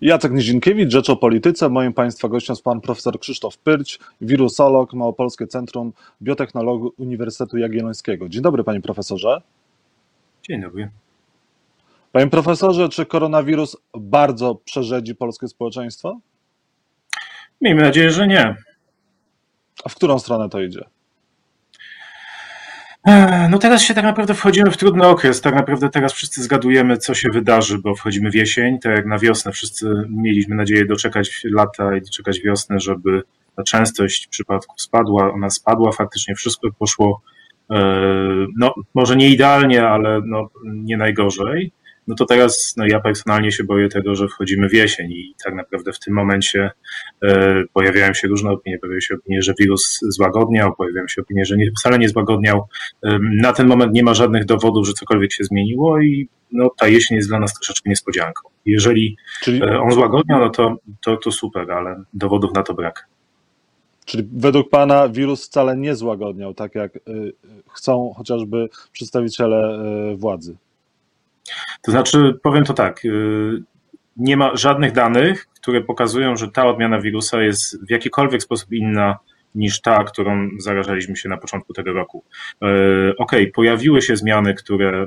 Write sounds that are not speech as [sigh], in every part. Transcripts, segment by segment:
Jacek Nizinkiewicz, Rzecz o Polityce. Moim Państwa gościem jest Pan Profesor Krzysztof Pyrć, wirusolog, Małopolskie Centrum Biotechnologii Uniwersytetu Jagiellońskiego. Dzień dobry Panie Profesorze. Dzień dobry. Panie Profesorze, czy koronawirus bardzo przerzedzi polskie społeczeństwo? Miejmy nadzieję, że nie. A w którą stronę to idzie? No teraz się tak naprawdę wchodzimy w trudny okres. Tak naprawdę teraz wszyscy zgadujemy, co się wydarzy, bo wchodzimy w jesień. Tak jak na wiosnę wszyscy mieliśmy nadzieję doczekać lata i doczekać wiosny, żeby ta częstość przypadków spadła. Ona spadła, faktycznie wszystko poszło, e, no może nie idealnie, ale no, nie najgorzej no to teraz no ja personalnie się boję tego, że wchodzimy w jesień i tak naprawdę w tym momencie e, pojawiają się różne opinie. Pojawiają się opinie, że wirus złagodniał, pojawiają się opinie, że nie, wcale nie złagodniał. E, na ten moment nie ma żadnych dowodów, że cokolwiek się zmieniło i no, ta jesień jest dla nas troszeczkę niespodzianką. Jeżeli Czyli... e, on złagodniał, no to, to, to super, ale dowodów na to brak. Czyli według Pana wirus wcale nie złagodniał, tak jak y, chcą chociażby przedstawiciele y, władzy? To znaczy, powiem to tak, y, nie ma żadnych danych, które pokazują, że ta odmiana wirusa jest w jakikolwiek sposób inna niż ta, którą zarażaliśmy się na początku tego roku. Y, ok, pojawiły się zmiany, które,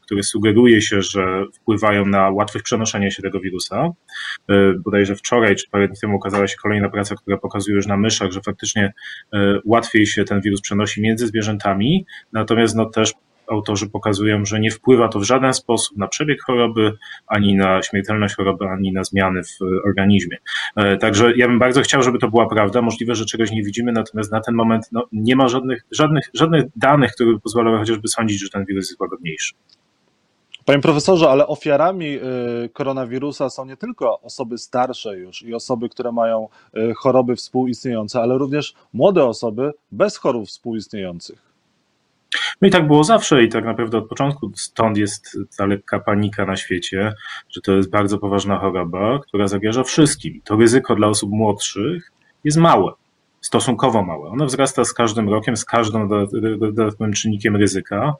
które sugeruje się, że wpływają na łatwość przenoszenia się tego wirusa. Y, bodajże wczoraj czy parę dni temu ukazała się kolejna praca, która pokazuje już na myszach, że faktycznie łatwiej się ten wirus przenosi między zwierzętami, natomiast no też autorzy pokazują, że nie wpływa to w żaden sposób na przebieg choroby, ani na śmiertelność choroby, ani na zmiany w organizmie. E, także ja bym bardzo chciał, żeby to była prawda. Możliwe, że czegoś nie widzimy, natomiast na ten moment no, nie ma żadnych, żadnych, żadnych danych, które by pozwalały chociażby sądzić, że ten wirus jest łagodniejszy. Panie profesorze, ale ofiarami y, koronawirusa są nie tylko osoby starsze już i osoby, które mają choroby współistniejące, ale również młode osoby bez chorób współistniejących. No i tak było zawsze i tak naprawdę od początku stąd jest ta lekka panika na świecie, że to jest bardzo poważna choroba, która zagraża wszystkim. To ryzyko dla osób młodszych jest małe stosunkowo małe. Ono wzrasta z każdym rokiem, z każdym dodatkowym czynnikiem ryzyka.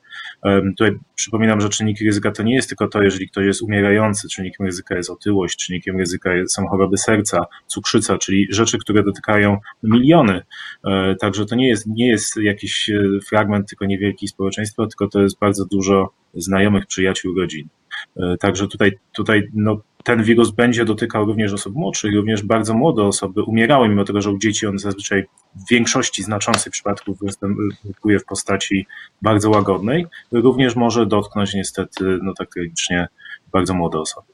Tutaj przypominam, że czynniki ryzyka to nie jest tylko to, jeżeli ktoś jest umierający, czynnikiem ryzyka jest otyłość, czynnikiem ryzyka są choroby serca, cukrzyca, czyli rzeczy, które dotykają miliony. E, także to nie jest, nie jest jakiś e, fragment tylko niewielki społeczeństwa, tylko to jest bardzo dużo znajomych, przyjaciół, rodzin. E, także tutaj, tutaj no, ten wirus będzie dotykał również osób młodszych, również bardzo młode osoby umierały, mimo tego, że u dzieci on zazwyczaj w większości znaczących przypadków występuje w postaci bardzo łagodnej, również może dotknąć niestety, no tak tragicznie, bardzo młode osoby.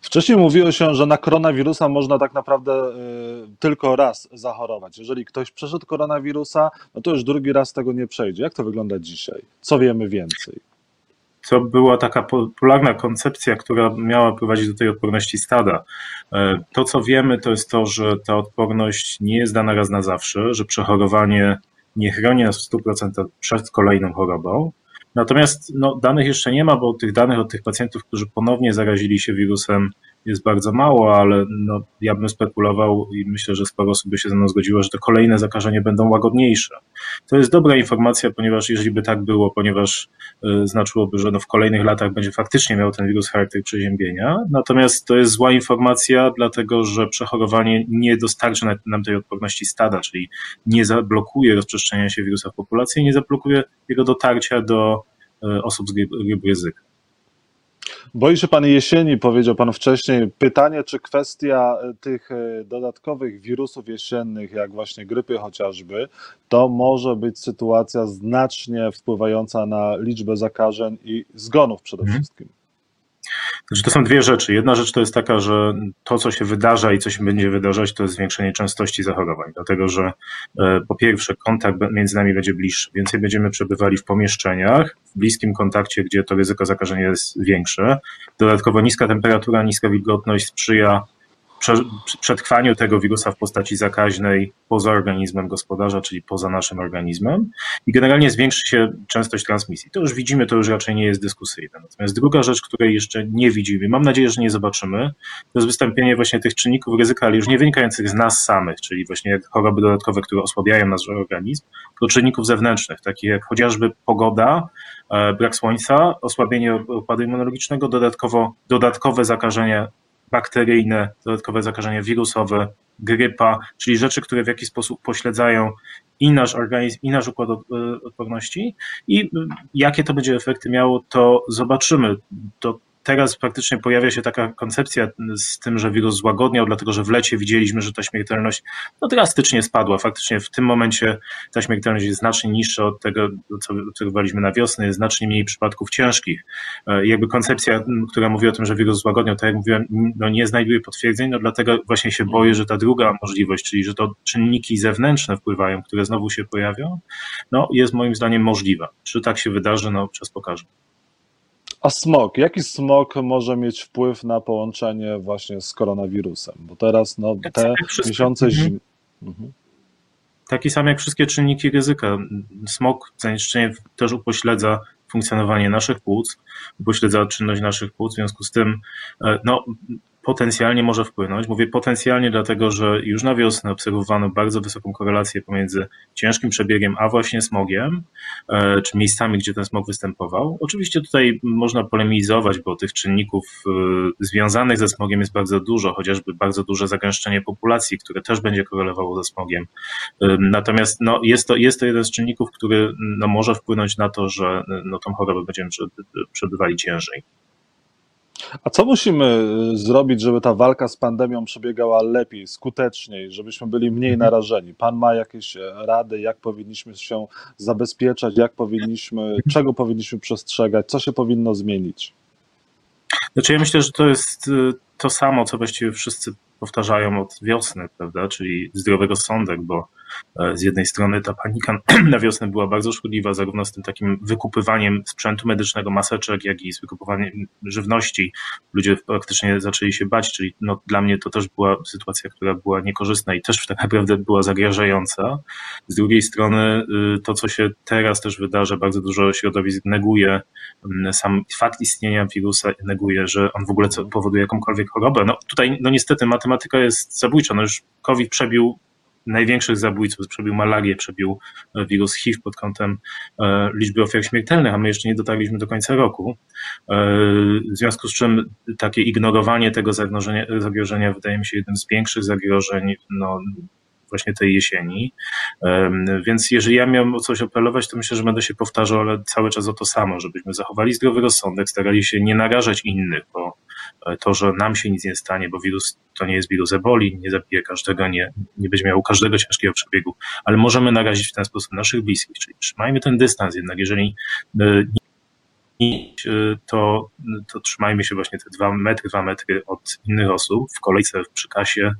Wcześniej mówiło się, że na koronawirusa można tak naprawdę y, tylko raz zachorować. Jeżeli ktoś przeszedł koronawirusa, no to już drugi raz tego nie przejdzie. Jak to wygląda dzisiaj? Co wiemy więcej? To była taka popularna koncepcja, która miała prowadzić do tej odporności stada. E, to, co wiemy, to jest to, że ta odporność nie jest dana raz na zawsze, że przechorowanie nie chroni nas w 100% przed kolejną chorobą. Natomiast no, danych jeszcze nie ma, bo tych danych od tych pacjentów, którzy ponownie zarazili się wirusem jest bardzo mało, ale no, ja bym spekulował i myślę, że sporo osób by się ze mną zgodziło, że te kolejne zakażenia będą łagodniejsze. To jest dobra informacja, ponieważ jeżeli by tak było, ponieważ y, znaczyłoby, że no, w kolejnych latach będzie faktycznie miał ten wirus charakter przeziębienia. Natomiast to jest zła informacja, dlatego że przechorowanie nie dostarczy nam tej odporności stada, czyli nie zablokuje rozprzestrzeniania się wirusa w populacji, nie zablokuje jego dotarcia do y, osób z grupy ryzyka. Boi się Pan jesieni, powiedział Pan wcześniej. Pytanie, czy kwestia e, tych e, dodatkowych wirusów jesiennych, jak właśnie grypy chociażby, to może być sytuacja znacznie wpływająca na liczbę zakażeń i zgonów przede mhm. wszystkim. Znaczy, to są dwie rzeczy. Jedna rzecz to jest taka, że to, co się wydarza i co się będzie wydarzać, to jest zwiększenie częstości zachorowań, dlatego że e, po pierwsze kontakt między nami będzie bliższy, więcej będziemy przebywali w pomieszczeniach, w bliskim kontakcie, gdzie to ryzyko zakażenia jest większe. Dodatkowo niska temperatura, niska wilgotność sprzyja przetrwaniu tego wirusa w postaci zakaźnej poza organizmem gospodarza, czyli poza naszym organizmem i generalnie zwiększy się częstość transmisji. To już widzimy, to już raczej nie jest dyskusyjne. Natomiast druga rzecz, której jeszcze nie widzimy, mam nadzieję, że nie zobaczymy, to jest wystąpienie właśnie tych czynników ryzyka, ale już nie wynikających z nas samych, czyli właśnie choroby dodatkowe, które osłabiają nasz organizm, tylko czynników zewnętrznych, takich jak chociażby pogoda, e, brak słońca, osłabienie układu immunologicznego, dodatkowo, dodatkowe zakażenie bakteryjne, dodatkowe zakażenia wirusowe, grypa, czyli rzeczy, które w jakiś sposób pośledzają i nasz organizm, i nasz układ odporności. I jakie to będzie efekty miało, to zobaczymy. To teraz praktycznie pojawia się taka koncepcja z tym, że wirus złagodniał, dlatego że w lecie widzieliśmy, że ta śmiertelność no, drastycznie spadła. Faktycznie w tym momencie ta śmiertelność jest znacznie niższa od tego, co obserwowaliśmy na wiosnę, jest znacznie mniej przypadków ciężkich. E, jakby koncepcja, która mówi o tym, że wirus złagodniał, tak jak mówiłem, no, nie znajduje potwierdzeń, no dlatego właśnie się boję, że ta druga możliwość, czyli że to czynniki zewnętrzne wpływają, które znowu się pojawią, no jest moim zdaniem możliwa. Czy tak się wydarzy, no czas pokaże. A smog, jaki smog może mieć wpływ na połączenie właśnie z koronawirusem? Bo teraz no, te tak miesiące zimy. Mhm. mhm. Taki sam jak wszystkie czynniki ryzyka. Smog, zanieczyszczenie też upośledza funkcjonowanie naszych płuc, upośledza czynność naszych płuc, w związku z tym e, no, potencjalnie może wpłynąć. Mówię potencjalnie, dlatego że już na wiosnę obserwowano bardzo wysoką korelację pomiędzy ciężkim przebiegiem, a właśnie smogiem, e, czy miejscami, gdzie ten smog występował. Oczywiście tutaj można polemizować, bo tych czynników e, związanych ze smogiem jest bardzo dużo, chociażby bardzo duże zagęszczenie populacji, które też będzie korelowało ze smogiem. E, natomiast no, jest, to, jest to jeden z czynników, który no, może wpłynąć na to, że no, tą chorobę będziemy przebywali ciężej. A co musimy y, zrobić, żeby ta walka z pandemią przebiegała lepiej, skuteczniej, żebyśmy byli mniej mhm. narażeni? Pan ma jakieś e, rady, jak powinniśmy się zabezpieczać, jak powinniśmy, czego powinniśmy przestrzegać, co się powinno zmienić? Znaczy ja myślę, że to jest y, to samo, co właściwie wszyscy powtarzają od wiosny, prawda, czyli zdrowego rozsądek, bo e, z jednej strony ta panika [clears throat] na wiosnę była bardzo szkodliwa, zarówno z tym takim wykupywaniem sprzętu medycznego, maseczek, jak i z wykupywaniem żywności. Ludzie praktycznie zaczęli się bać, czyli no, dla mnie to też była sytuacja, która była niekorzystna i też tak naprawdę była zagrażająca. Z drugiej strony y, to, co się teraz też wydarza, bardzo dużo środowisk neguje mm, sam fakt istnienia wirusa, neguje, że on w ogóle powoduje jakąkolwiek chorobę. No tutaj no niestety matematyka jest zabójcza. No już COVID przebił największych zabójców, przebił malarię, przebił e, wirus HIV pod kątem e, liczby ofiar śmiertelnych, a my jeszcze nie dotarliśmy do końca roku. E, w związku z czym takie ignorowanie tego zagrożenia, zagrożenia wydaje mi się jednym z większych zagrożeń no, właśnie tej jesieni. Więc jeżeli ja miałem o coś apelować, to myślę, że będę się powtarzał, ale cały czas o to samo, żebyśmy zachowali zdrowy rozsądek, starali się nie narażać innych, bo to, że nam się nic nie stanie, bo wirus to nie jest wirus eboli, nie zabije każdego, nie, nie będzie miał każdego ciężkiego przebiegu, ale możemy narazić w ten sposób naszych bliskich, czyli trzymajmy ten dystans jednak, jeżeli e, to, to trzymajmy się właśnie te dwa metry, dwa metry od innych osób w kolejce, przy kasie.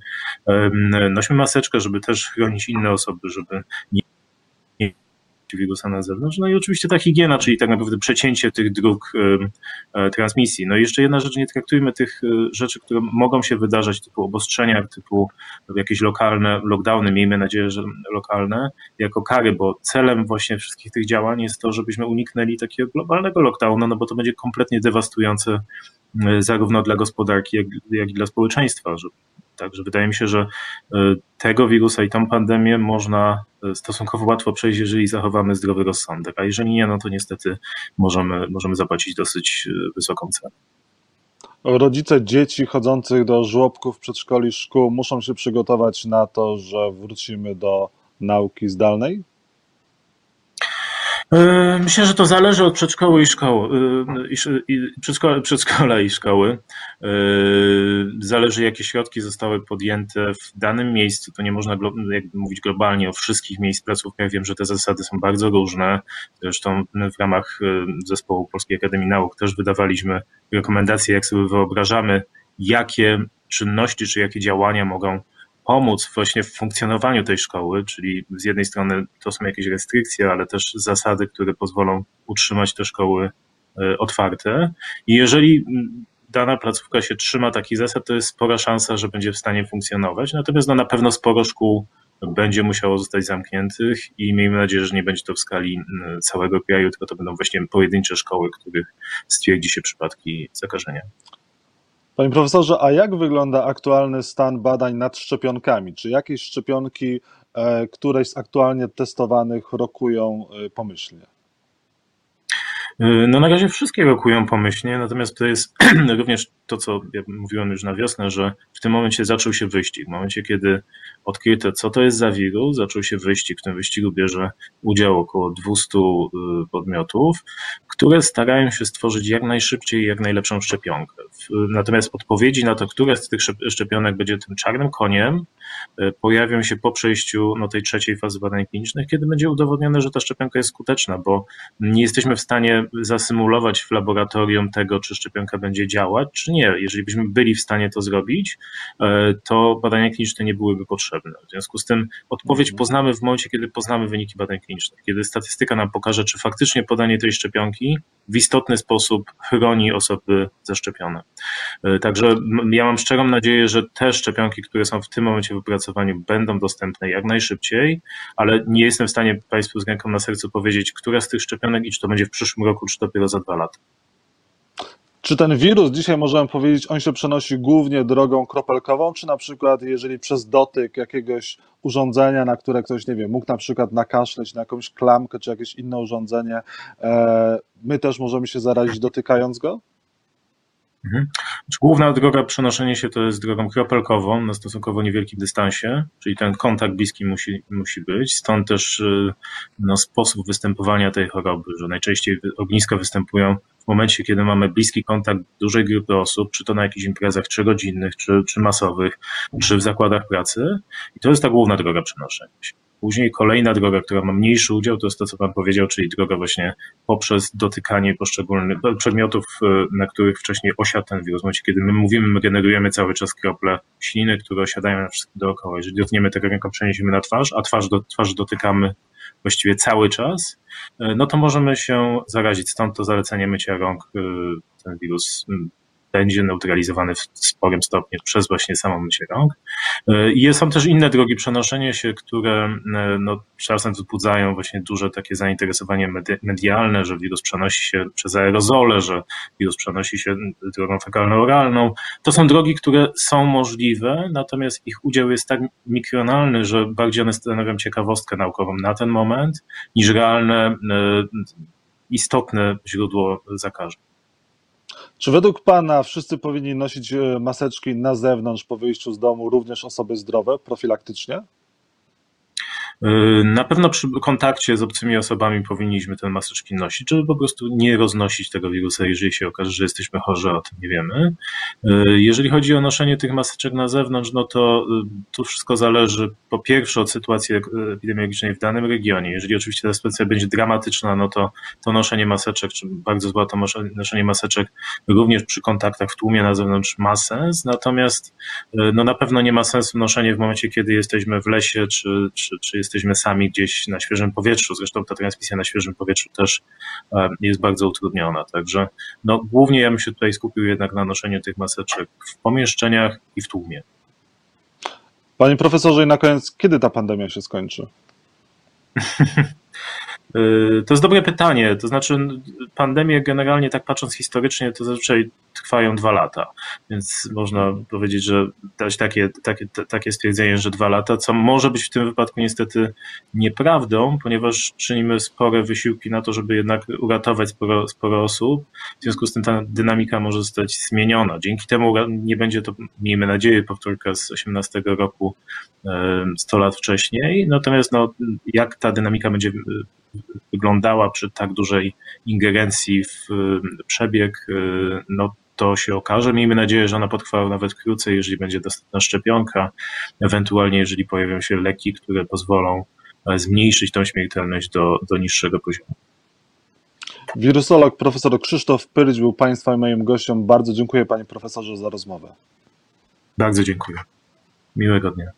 Nośmy maseczkę, żeby też chronić inne osoby, żeby nie wirusa na zewnątrz. No i oczywiście ta higiena, czyli tak naprawdę przecięcie tych dróg e, transmisji. No i jeszcze jedna rzecz, nie traktujmy tych e, rzeczy, które mogą się wydarzać, typu obostrzenia, typu jakieś lokalne lockdowny, miejmy nadzieję, że lokalne, jako kary, bo celem właśnie wszystkich tych działań jest to, żebyśmy uniknęli takiego globalnego lockdownu, no bo to będzie kompletnie dewastujące zarówno dla gospodarki, jak, jak i dla społeczeństwa, że Także wydaje mi się, że e, tego wirusa i tą pandemię można e, stosunkowo łatwo przejść, jeżeli zachowamy zdrowy rozsądek, a jeżeli nie, no to niestety możemy, możemy zapłacić dosyć e, wysoką cenę. Rodzice dzieci chodzących do żłobków, przedszkoli, szkół muszą się przygotować na to, że wrócimy do nauki zdalnej? E, myślę, że to zależy od przedszkoły i szkoły, e, i, przedszkola, przedszkola i szkoły. E, zależy, jakie środki zostały podjęte w danym miejscu. To nie można jakby mówić globalnie o wszystkich miejsc placówkach. Wiem, że te zasady są bardzo różne. Zresztą w ramach zespołu Polskiej Akademii Nauk też wydawaliśmy rekomendacje, jak sobie wyobrażamy, jakie czynności czy jakie działania mogą pomóc właśnie w funkcjonowaniu tej szkoły, czyli z jednej strony to są jakieś restrykcje, ale też zasady, które pozwolą utrzymać te szkoły e, otwarte. I jeżeli dana placówka się trzyma takich zasad, to jest spora szansa, że będzie w stanie funkcjonować. Natomiast no, na pewno sporo szkół będzie musiało zostać zamkniętych i miejmy nadzieję, że nie będzie to w skali całego kraju, tylko to będą właśnie pojedyncze szkoły, których stwierdzi się przypadki zakażenia. Panie profesorze, a jak wygląda aktualny stan badań nad szczepionkami? Czy jakieś szczepionki, e, któreś z aktualnie testowanych rokują e, pomyślnie? Y, no na razie wszystkie rokują pomyślnie, natomiast to jest [clears throat] również to, co ja mówiłem już na wiosnę, że w tym momencie zaczął się wyścig. W momencie, kiedy odkryto, co to jest za wirus, zaczął się wyścig. W tym wyścigu bierze udział około 200 y, podmiotów, które starają się stworzyć jak najszybciej jak najlepszą szczepionkę. Natomiast odpowiedzi na to, które z tych szczepionek będzie tym czarnym koniem, pojawią się po przejściu no, tej trzeciej fazy badań klinicznych, kiedy będzie udowodnione, że ta szczepionka jest skuteczna, bo nie jesteśmy w stanie zasymulować w laboratorium tego, czy szczepionka będzie działać, czy nie. Jeżeli byśmy byli w stanie to zrobić, e, to badania kliniczne nie byłyby potrzebne. W związku z tym odpowiedź mhm. poznamy w momencie, kiedy poznamy wyniki badań klinicznych, kiedy statystyka nam pokaże, czy faktycznie podanie tej szczepionki w istotny sposób chroni osoby zaszczepione. E, także ja mam szczerą nadzieję, że te szczepionki, które są w tym momencie wypracowaniu, będą dostępne jak najszybciej, ale nie jestem w stanie Państwu z ręką na sercu powiedzieć, która z tych szczepionek i czy to będzie w przyszłym roku, czy dopiero za dwa lata. Czy ten wirus, dzisiaj możemy powiedzieć, on się przenosi głównie drogą kropelkową, czy na przykład jeżeli przez dotyk jakiegoś urządzenia, na które ktoś, nie wiem, mógł na przykład nakaszleć na jakąś klamkę, czy jakieś inne urządzenie, e, my też możemy się zarazić dotykając go? Mhm. Główna droga przenoszenia się to jest drogą kropelkową na stosunkowo niewielkim dystansie, czyli ten kontakt bliski musi, musi być. Stąd też y, no, sposób występowania tej choroby, że najczęściej ogniska występują w momencie, kiedy mamy bliski kontakt dużej grupy osób, czy to na jakichś imprezach trzygodzinnych, czy, czy masowych, czy w zakładach pracy. I to jest ta główna droga przenoszenia się. Później kolejna droga, która ma mniejszy udział, to jest to, co Pan powiedział, czyli droga właśnie poprzez dotykanie poszczególnych przedmiotów, e, na których wcześniej osiadł ten wirus. W momencie, kiedy my mówimy, my generujemy cały czas krople śliny, które osiadają na wszystkim dookoła. Jeżeli dotkniemy tego ręką, przeniesiemy na twarz, a twarz do twarzy dotykamy właściwie cały czas, e, no to możemy się zarazić. Stąd to zalecenie mycia rąk, e, ten wirus będzie neutralizowany w sporym stopniu przez właśnie samą mycie rąk. E, I są też inne drogi przenoszenia się, które e, no, czasem wzbudzają właśnie duże takie zainteresowanie medialne, że wirus przenosi się przez aerozole, że wirus przenosi się drogą fekalno-oralną. To są drogi, które są możliwe, natomiast ich udział jest tak mikronalny, że bardziej one stanowią ciekawostkę naukową na ten moment niż realne, e, istotne źródło zakażeń. Czy według Pana wszyscy powinni nosić e, maseczki na zewnątrz po wyjściu z domu, również osoby zdrowe, profilaktycznie? Y, na pewno przy kontakcie z obcymi osobami powinniśmy te maseczki nosić, żeby po prostu nie roznosić tego wirusa, jeżeli się okaże, że jesteśmy chorzy, o tym nie wiemy. Y, jeżeli chodzi o noszenie tych maseczek na zewnątrz, no to y, tu wszystko zależy po pierwsze od sytuacji epidemiologicznej w danym regionie. Jeżeli oczywiście ta sytuacja będzie dramatyczna, no to to noszenie maseczek, czy bardzo złe to noszenie maseczek również przy kontaktach w tłumie na zewnątrz ma sens, natomiast no na pewno nie ma sensu noszenie w momencie, kiedy jesteśmy w lesie, czy, czy, czy jesteśmy sami gdzieś na świeżym powietrzu. Zresztą ta transmisja na świeżym powietrzu też jest bardzo utrudniona. Także no, głównie ja bym się tutaj skupił jednak na noszeniu tych maseczek w pomieszczeniach i w tłumie. Panie profesorze, i na koniec, kiedy ta pandemia się skończy? [laughs] Y, to jest dobre pytanie. To znaczy, pandemie generalnie, tak patrząc historycznie, to zazwyczaj trwają dwa lata. Więc można powiedzieć, że dać takie, takie, takie stwierdzenie, że dwa lata, co może być w tym wypadku niestety nieprawdą, ponieważ czynimy spore wysiłki na to, żeby jednak uratować sporo, sporo osób. W związku z tym ta dynamika może zostać zmieniona. Dzięki temu nie będzie to, miejmy nadzieję, powtórka z 18 roku 100 lat wcześniej. Natomiast no, jak ta dynamika będzie wyglądała przy tak dużej ingerencji w przebieg, no to się okaże. Miejmy nadzieję, że ona potrwa nawet krócej, jeżeli będzie dostępna szczepionka, ewentualnie jeżeli pojawią się leki, które pozwolą e, zmniejszyć tą śmiertelność do, do niższego poziomu. Wirusolog profesor Krzysztof Pyryć był Państwa i moim gościem. Bardzo dziękuję Panie Profesorze za rozmowę. Bardzo dziękuję. Miłego dnia.